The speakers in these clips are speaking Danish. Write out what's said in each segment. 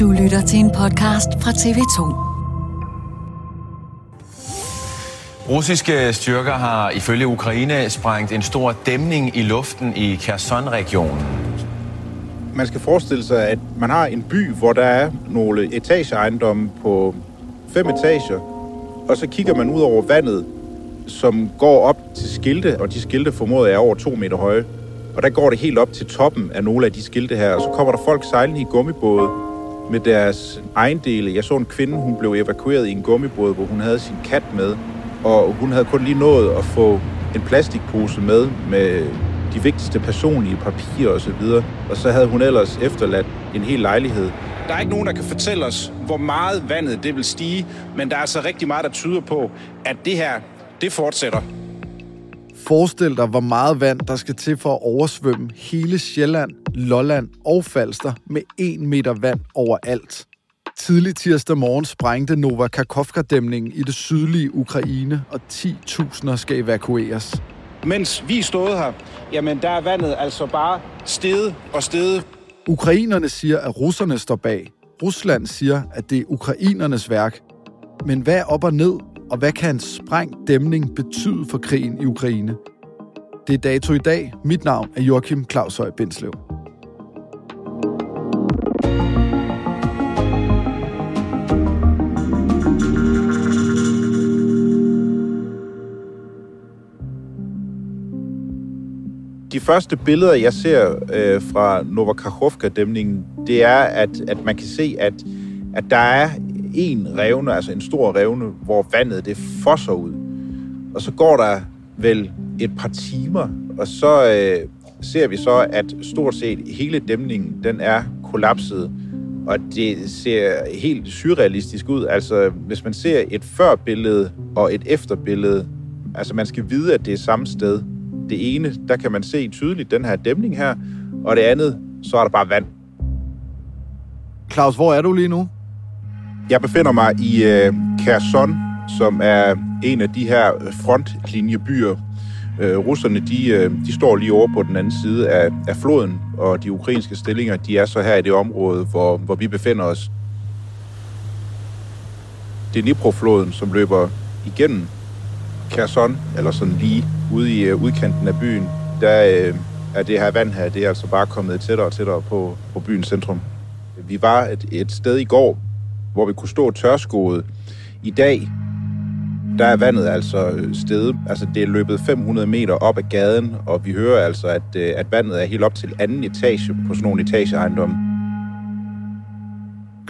Du lytter til en podcast fra TV2. Russiske styrker har ifølge Ukraine sprængt en stor dæmning i luften i Kherson-regionen. Man skal forestille sig, at man har en by, hvor der er nogle etageejendomme på fem etager, og så kigger man ud over vandet, som går op til skilte, og de skilte formodet er over to meter høje. Og der går det helt op til toppen af nogle af de skilte her, og så kommer der folk sejlende i gummibåde med deres ejendele. Jeg så en kvinde, hun blev evakueret i en gummibåd, hvor hun havde sin kat med, og hun havde kun lige nået at få en plastikpose med, med de vigtigste personlige papirer og så videre. Og så havde hun ellers efterladt en hel lejlighed. Der er ikke nogen, der kan fortælle os, hvor meget vandet det vil stige, men der er altså rigtig meget, der tyder på, at det her, det fortsætter. Forestil dig, hvor meget vand, der skal til for at oversvømme hele Sjælland, Lolland og Falster med 1 meter vand overalt. Tidlig tirsdag morgen sprængte Nova Kakovka-dæmningen i det sydlige Ukraine, og 10.000 skal evakueres. Mens vi stod her, jamen der er vandet altså bare steget og steget. Ukrainerne siger, at russerne står bag. Rusland siger, at det er ukrainernes værk. Men hvad er op og ned, og hvad kan en sprængt dæmning betyde for krigen i Ukraine? Det er dato i dag. Mit navn er Joachim Claus Høj Bindslev. De første billeder, jeg ser øh, fra Novokakhovka-dæmningen, det er, at, at man kan se, at, at der er en revne, altså en stor revne, hvor vandet det fosser ud. Og så går der vel et par timer, og så øh, ser vi så, at stort set hele dæmningen, den er kollapset. Og det ser helt surrealistisk ud. Altså, hvis man ser et førbillede og et efterbillede, altså man skal vide, at det er samme sted. Det ene, der kan man se tydeligt den her dæmning her, og det andet, så er der bare vand. Claus, hvor er du lige nu? Jeg befinder mig i øh, Kherson, som er en af de her frontlinjebyer. Øh, russerne, de, øh, de står lige over på den anden side af, af floden, og de ukrainske stillinger, de er så her i det område, hvor, hvor vi befinder os. Det er Dnipro-floden, som løber igennem Kherson, eller sådan lige ude i øh, udkanten af byen. Der øh, er det her vand her, det er altså bare kommet tættere og tættere på, på byens centrum. Vi var et, et sted i går, hvor vi kunne stå tørskoet. I dag, der er vandet altså stedet. Altså, det er løbet 500 meter op ad gaden, og vi hører altså, at, øh, at vandet er helt op til anden etage på sådan nogle etageejendomme.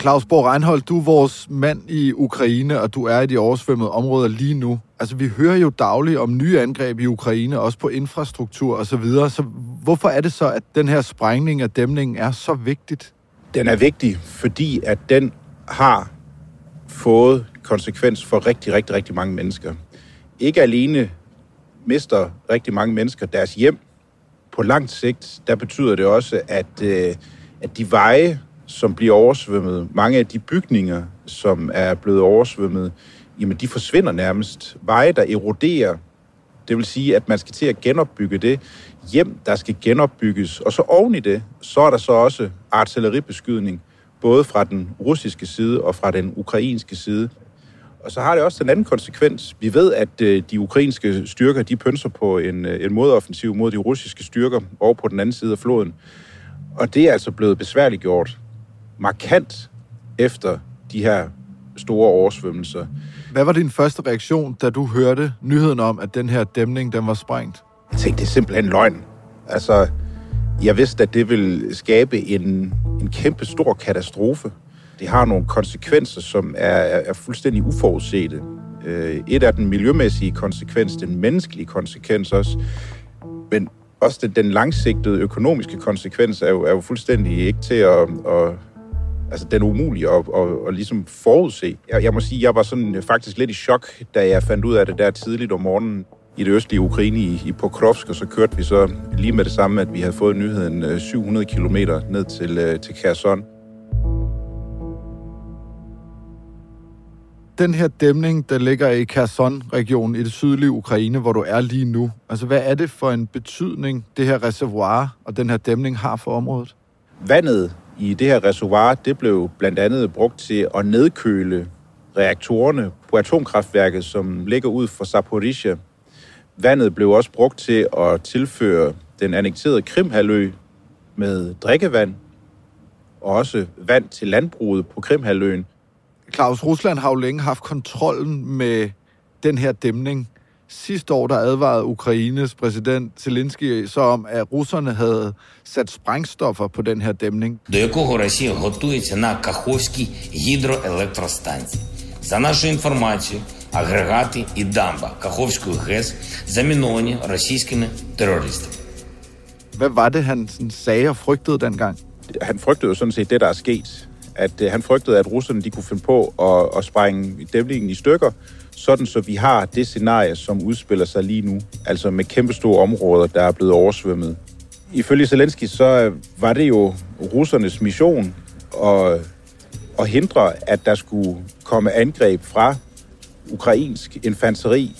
Claus Borg Reinhold, du er vores mand i Ukraine, og du er i de oversvømmede områder lige nu. Altså, vi hører jo dagligt om nye angreb i Ukraine, også på infrastruktur og så videre. Så hvorfor er det så, at den her sprængning af dæmningen er så vigtigt? Den er vigtig, fordi at den har fået konsekvens for rigtig, rigtig, rigtig mange mennesker. Ikke alene mister rigtig mange mennesker deres hjem på lang sigt, der betyder det også, at, øh, at de veje, som bliver oversvømmet, mange af de bygninger, som er blevet oversvømmet, jamen de forsvinder nærmest. Veje, der eroderer, det vil sige, at man skal til at genopbygge det hjem, der skal genopbygges. Og så oven i det, så er der så også artilleribeskydning, både fra den russiske side og fra den ukrainske side. Og så har det også den anden konsekvens. Vi ved, at øh, de ukrainske styrker, de pønser på en, øh, en modoffensiv mod de russiske styrker over på den anden side af floden. Og det er altså blevet besværligt gjort markant efter de her store oversvømmelser. Hvad var din første reaktion, da du hørte nyheden om, at den her dæmning den var sprængt? Jeg tænkte, det er simpelthen løgn. Altså, jeg vidste, at det ville skabe en, en kæmpe stor katastrofe. Det har nogle konsekvenser, som er, er, er fuldstændig uforudsete. Øh, et er den miljømæssige konsekvens, den menneskelige konsekvens også. Men også den, den langsigtede økonomiske konsekvens er jo, er jo fuldstændig ikke til at, at altså den er umulig at, at, at, at ligesom forudse. Jeg, jeg må sige, jeg var sådan øh, faktisk lidt i chok, da jeg fandt ud af det der tidligt om morgenen i det østlige Ukraine i, i Pokrovsk, og så kørte vi så lige med det samme, at vi havde fået nyheden 700 km ned til, til Kherson. Den her dæmning, der ligger i Kherson-regionen i det sydlige Ukraine, hvor du er lige nu, altså hvad er det for en betydning, det her reservoir og den her dæmning har for området? Vandet i det her reservoir, det blev blandt andet brugt til at nedkøle reaktorerne på atomkraftværket, som ligger ud for Zaporizhia. Vandet blev også brugt til at tilføre den annekterede Krimhalø med drikkevand, og også vand til landbruget på Krimhaløen. Claus, Rusland har jo længe haft kontrollen med den her dæmning. Sidste år, der advarede Ukraines præsident Zelensky så om, at russerne havde sat sprængstoffer på den her dæmning. До якого Росія готується на Каховській гідроелектростанції. За нашу інформацію, агрегати і дамба Каховської ГЕС заміновані російськими терористами. Hvad var det, han sådan sagde og frygtede dengang? Han frygtede jo sådan set det, der er sket. At uh, han frygtede, at russerne de kunne finde på at, at sprænge dæmningen i stykker, sådan så vi har det scenarie, som udspiller sig lige nu, altså med kæmpestore områder, der er blevet oversvømmet. Ifølge Zelensky, så var det jo russernes mission at, at hindre, at der skulle komme angreb fra ukrainsk infanteri,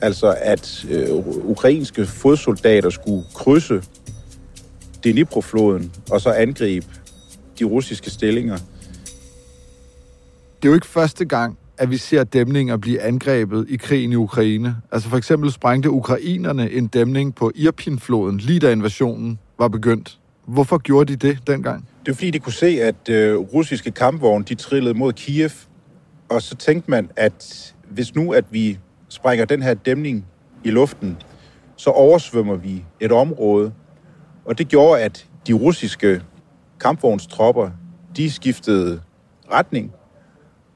altså at øh, ukrainske fodsoldater skulle krydse Dnipro-floden og så angribe de russiske stillinger. Det er jo ikke første gang, at vi ser dæmninger blive angrebet i krigen i Ukraine. Altså for eksempel sprængte ukrainerne en dæmning på Irpin-floden, lige da invasionen var begyndt. Hvorfor gjorde de det dengang? Det er fordi, de kunne se, at øh, russiske kampvogne de trillede mod Kiev, og så tænkte man, at hvis nu, at vi sprænger den her dæmning i luften, så oversvømmer vi et område. Og det gjorde, at de russiske kampvognstropper, de skiftede retning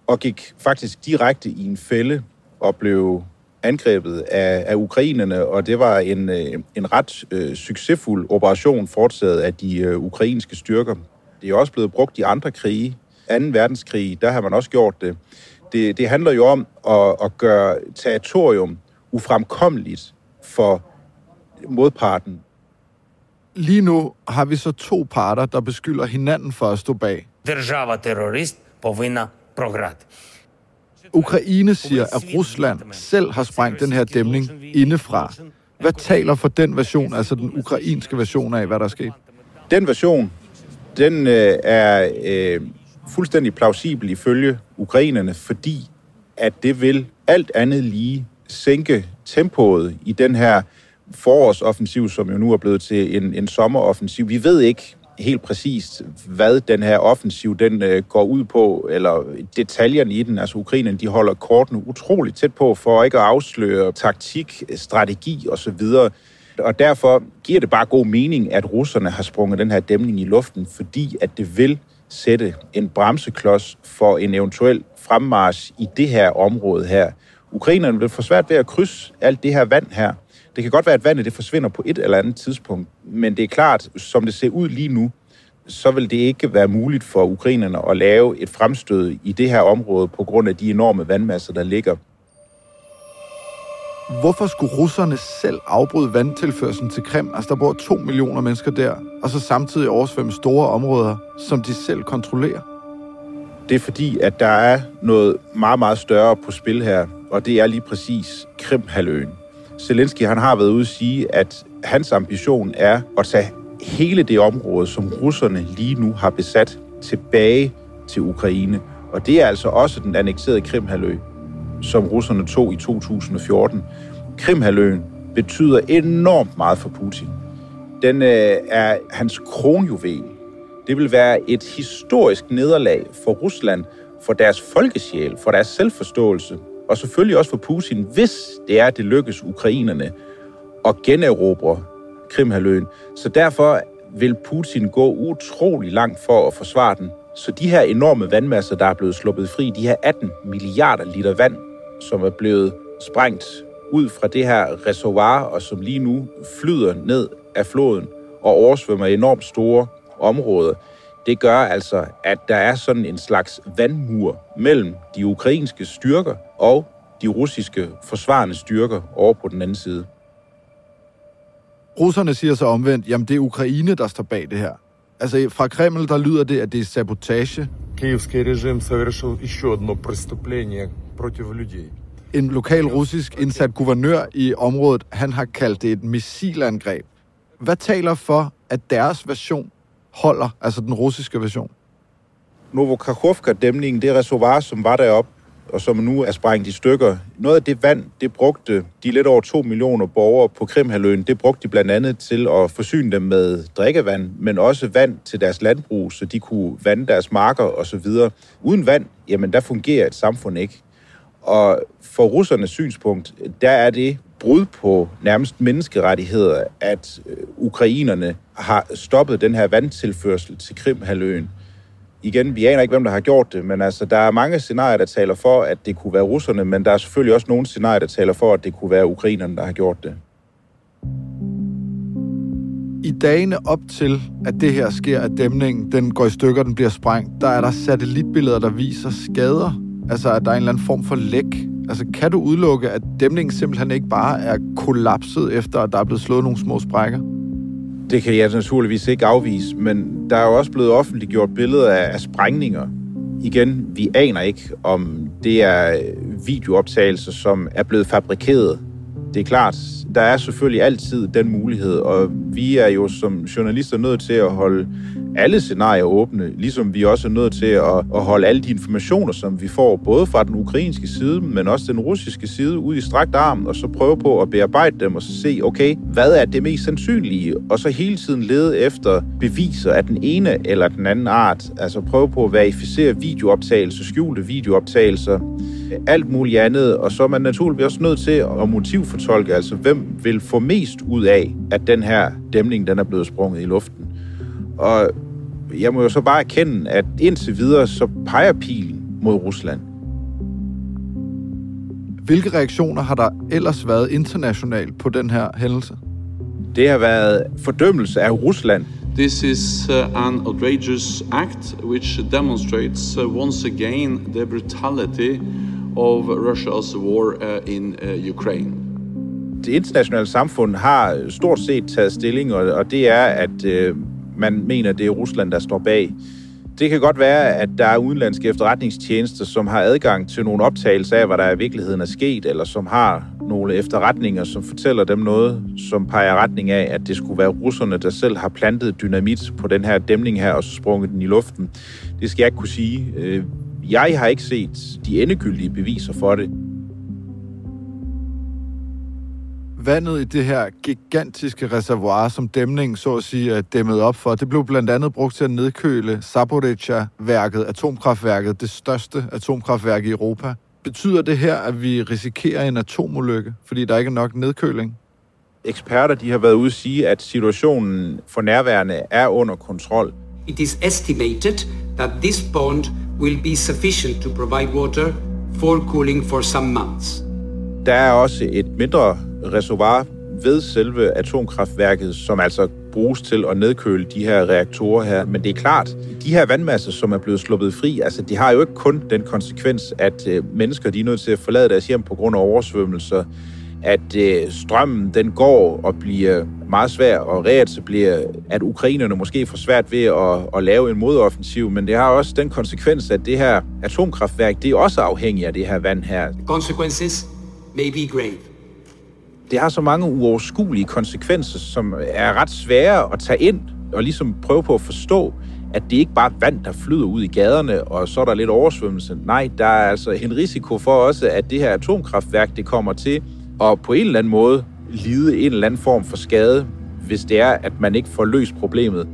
og gik faktisk direkte i en fælde og blev angrebet af, af ukrainerne, og det var en, øh, en ret øh, succesfuld operation foretaget af de øh, ukrainske styrker. Det er også blevet brugt i andre krige. 2. verdenskrig, der har man også gjort det. Det, det handler jo om at, at gøre territorium ufremkommeligt for modparten. Lige nu har vi så to parter, der beskylder hinanden for at stå bag. Держава-терорист повинна програти. Ukraine siger, at Rusland selv har sprængt den her dæmning indefra. Hvad taler for den version, altså den ukrainske version af, hvad der er sket? Den version, den øh, er øh, fuldstændig plausibel ifølge ukrainerne, fordi at det vil alt andet lige sænke tempoet i den her forårsoffensiv, som jo nu er blevet til en, en sommeroffensiv. Vi ved ikke helt præcist, hvad den her offensiv den øh, går ud på, eller detaljerne i den. Altså Ukrainerne, de holder kortene utroligt tæt på, for ikke at afsløre taktik, strategi osv., og derfor giver det bare god mening, at russerne har sprunget den her dæmning i luften, fordi at det vil sætte en bremseklods for en eventuel fremmarsch i det her område her. Ukrainerne vil få svært ved at krydse alt det her vand her. Det kan godt være, at vandet det forsvinder på et eller andet tidspunkt, men det er klart, som det ser ud lige nu, så vil det ikke være muligt for ukrainerne at lave et fremstød i det her område på grund af de enorme vandmasser, der ligger. Hvorfor skulle russerne selv afbryde vandtilførselen til Krim? Altså, der bor to millioner mennesker der, og så samtidig oversvømme store områder, som de selv kontrollerer. Det er fordi, at der er noget meget, meget større på spil her, og det er lige præcis Krimhaløen. Zelensky han har været ude at sige, at hans ambition er at tage hele det område, som russerne lige nu har besat, tilbage til Ukraine. Og det er altså også den annekterede Krimhalø, som russerne tog i 2014. Krimhaløen betyder enormt meget for Putin. Den øh, er hans kronjuvel. Det vil være et historisk nederlag for Rusland, for deres folkesjæl, for deres selvforståelse, og selvfølgelig også for Putin, hvis det er, det lykkes ukrainerne at generobre Krimhaløen. Så derfor vil Putin gå utrolig langt for at forsvare den. Så de her enorme vandmasser, der er blevet sluppet fri, de her 18 milliarder liter vand, som er blevet sprængt ud fra det her reservoir, og som lige nu flyder ned af floden og oversvømmer enormt store områder, det gør altså, at der er sådan en slags vandmur mellem de ukrainske styrker og de russiske forsvarende styrker over på den anden side. Russerne siger så omvendt, jamen det er Ukraine, der står bag det her. Altså fra Kreml, der lyder det, at det er sabotage. Киевский режим совершил еще одно преступление против людей. En lokal russisk indsat guvernør i området, han har kaldt det et missilangreb. Hvad taler for, at deres version holder, altså den russiske version? Novokakhovka-dæmningen, det reservoir, som var deroppe, og som nu er sprængt i stykker. Noget af det vand, det brugte de lidt over 2 millioner borgere på Krimhaløen, det brugte de blandt andet til at forsyne dem med drikkevand, men også vand til deres landbrug, så de kunne vande deres marker osv. Uden vand, jamen der fungerer et samfund ikke. Og for russernes synspunkt, der er det brud på nærmest menneskerettigheder, at øh, ukrainerne har stoppet den her vandtilførsel til Krimhaløen igen, vi aner ikke, hvem der har gjort det, men altså, der er mange scenarier, der taler for, at det kunne være russerne, men der er selvfølgelig også nogle scenarier, der taler for, at det kunne være ukrainerne, der har gjort det. I dagene op til, at det her sker, at dæmningen den går i stykker, den bliver sprængt, der er der satellitbilleder, der viser skader. Altså, at der er en eller anden form for læk. Altså, kan du udelukke, at dæmningen simpelthen ikke bare er kollapset, efter at der er blevet slået nogle små sprækker? Det kan jeg naturligvis ikke afvise, men der er jo også blevet offentliggjort billeder af, af sprængninger. Igen, vi aner ikke, om det er videooptagelser, som er blevet fabrikeret. Det er klart, der er selvfølgelig altid den mulighed, og vi er jo som journalister nødt til at holde alle scenarier åbne, ligesom vi også er nødt til at, at holde alle de informationer, som vi får, både fra den ukrainske side, men også den russiske side, ud i strakt arm, og så prøve på at bearbejde dem, og så se, okay, hvad er det mest sandsynlige, og så hele tiden lede efter beviser af den ene eller den anden art, altså prøve på at verificere videooptagelser, skjulte videooptagelser, alt muligt andet, og så er man naturligvis også nødt til at motivfortolke, altså hvem vil få mest ud af, at den her dæmning, den er blevet sprunget i luften. Og jeg må jo så bare erkende, at indtil videre, så peger pilen mod Rusland. Hvilke reaktioner har der ellers været internationalt på den her hændelse? Det har været fordømmelse af Rusland. This is uh, an outrageous act which demonstrates uh, once again the brutality of Russia's war uh, in uh, Ukraine. Det internationale samfund har stort set taget stilling, og, det er, at øh, man mener, det er Rusland, der står bag. Det kan godt være, at der er udenlandske efterretningstjenester, som har adgang til nogle optagelser af, hvad der i virkeligheden er sket, eller som har nogle efterretninger, som fortæller dem noget, som peger retning af, at det skulle være russerne, der selv har plantet dynamit på den her dæmning her, og så sprunget den i luften. Det skal jeg ikke kunne sige. Øh, jeg har ikke set de endegyldige beviser for det. vandet i det her gigantiske reservoir, som dæmningen så at sige er dæmmet op for, det blev blandt andet brugt til at nedkøle Zaporizhzhia-værket, atomkraftværket, det største atomkraftværk i Europa. Betyder det her, at vi risikerer en atomulykke, fordi der ikke er nok nedkøling? Eksperter de har været ude at sige, at situationen for nærværende er under kontrol. It is estimated that this pond will be sufficient to provide water for cooling for some months. Der er også et mindre reservoir ved selve atomkraftværket, som altså bruges til at nedkøle de her reaktorer her. Men det er klart, de her vandmasser, som er blevet sluppet fri, altså de har jo ikke kun den konsekvens, at øh, mennesker de er nødt til at forlade deres hjem på grund af oversvømmelser. at øh, strømmen den går og bliver meget svær at reetablere, at ukrainerne måske får svært ved at, at lave en modoffensiv, men det har også den konsekvens, at det her atomkraftværk, det er også afhængigt af det her vand her. Consequences may be grave. Det har så mange uoverskuelige konsekvenser, som er ret svære at tage ind og ligesom prøve på at forstå, at det ikke bare er vand, der flyder ud i gaderne, og så er der lidt oversvømmelse. Nej, der er altså en risiko for også, at det her atomkraftværk, det kommer til at på en eller anden måde lide en eller anden form for skade, hvis det er, at man ikke får løst problemet.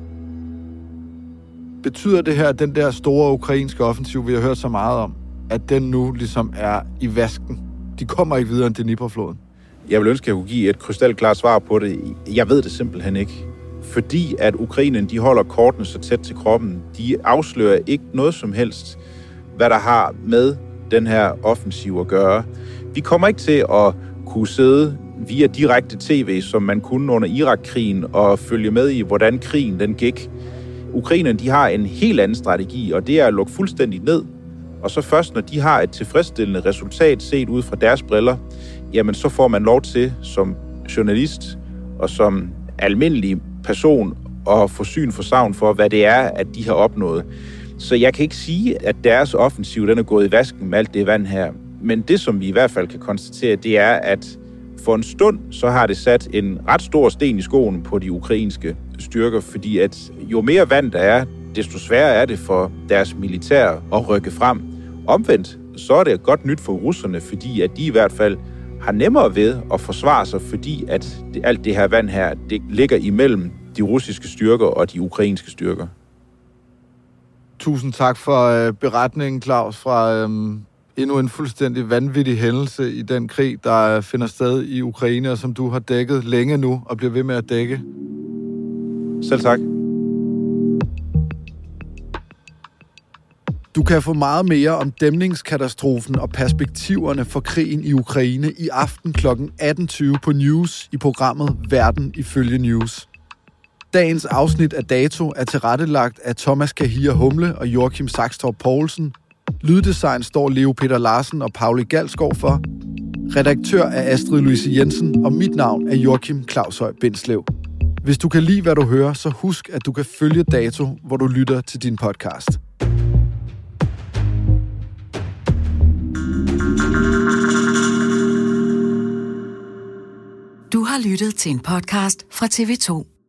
Betyder det her, at den der store ukrainske offensiv, vi har hørt så meget om, at den nu ligesom er i vasken? De kommer ikke videre end Dnipro-floden. Jeg vil ønske, at jeg kunne give et krystalklart svar på det. Jeg ved det simpelthen ikke fordi at Ukrainen de holder kortene så tæt til kroppen. De afslører ikke noget som helst, hvad der har med den her offensiv at gøre. Vi kommer ikke til at kunne sidde via direkte tv, som man kunne under Irak-krigen, og følge med i, hvordan krigen den gik. Ukrainerne de har en helt anden strategi, og det er at lukke fuldstændig ned. Og så først, når de har et tilfredsstillende resultat set ud fra deres briller, jamen så får man lov til som journalist og som almindelig person at få syn for savn for, hvad det er, at de har opnået. Så jeg kan ikke sige, at deres offensiv den er gået i vasken med alt det vand her. Men det, som vi i hvert fald kan konstatere, det er, at for en stund, så har det sat en ret stor sten i skoen på de ukrainske styrker, fordi at jo mere vand der er, desto sværere er det for deres militær at rykke frem. Omvendt, så er det godt nyt for russerne, fordi at de i hvert fald har nemmere ved at forsvare sig, fordi at det, alt det her vand her, det ligger imellem de russiske styrker og de ukrainske styrker. Tusind tak for øh, beretningen, Claus, fra øhm, endnu en fuldstændig vanvittig hændelse i den krig, der finder sted i Ukraine, og som du har dækket længe nu og bliver ved med at dække. Selv tak. Du kan få meget mere om dæmningskatastrofen og perspektiverne for krigen i Ukraine i aften kl. 18.20 på News i programmet Verden ifølge News. Dagens afsnit af Dato er tilrettelagt af Thomas Kahir Humle og Joachim Saxtorp Poulsen. Lyddesign står Leo Peter Larsen og Pauli Galskov for. Redaktør er Astrid Louise Jensen, og mit navn er Joachim Claushøj Bindslev. Hvis du kan lide, hvad du hører, så husk, at du kan følge Dato, hvor du lytter til din podcast. Du har lyttet til en podcast fra TV2.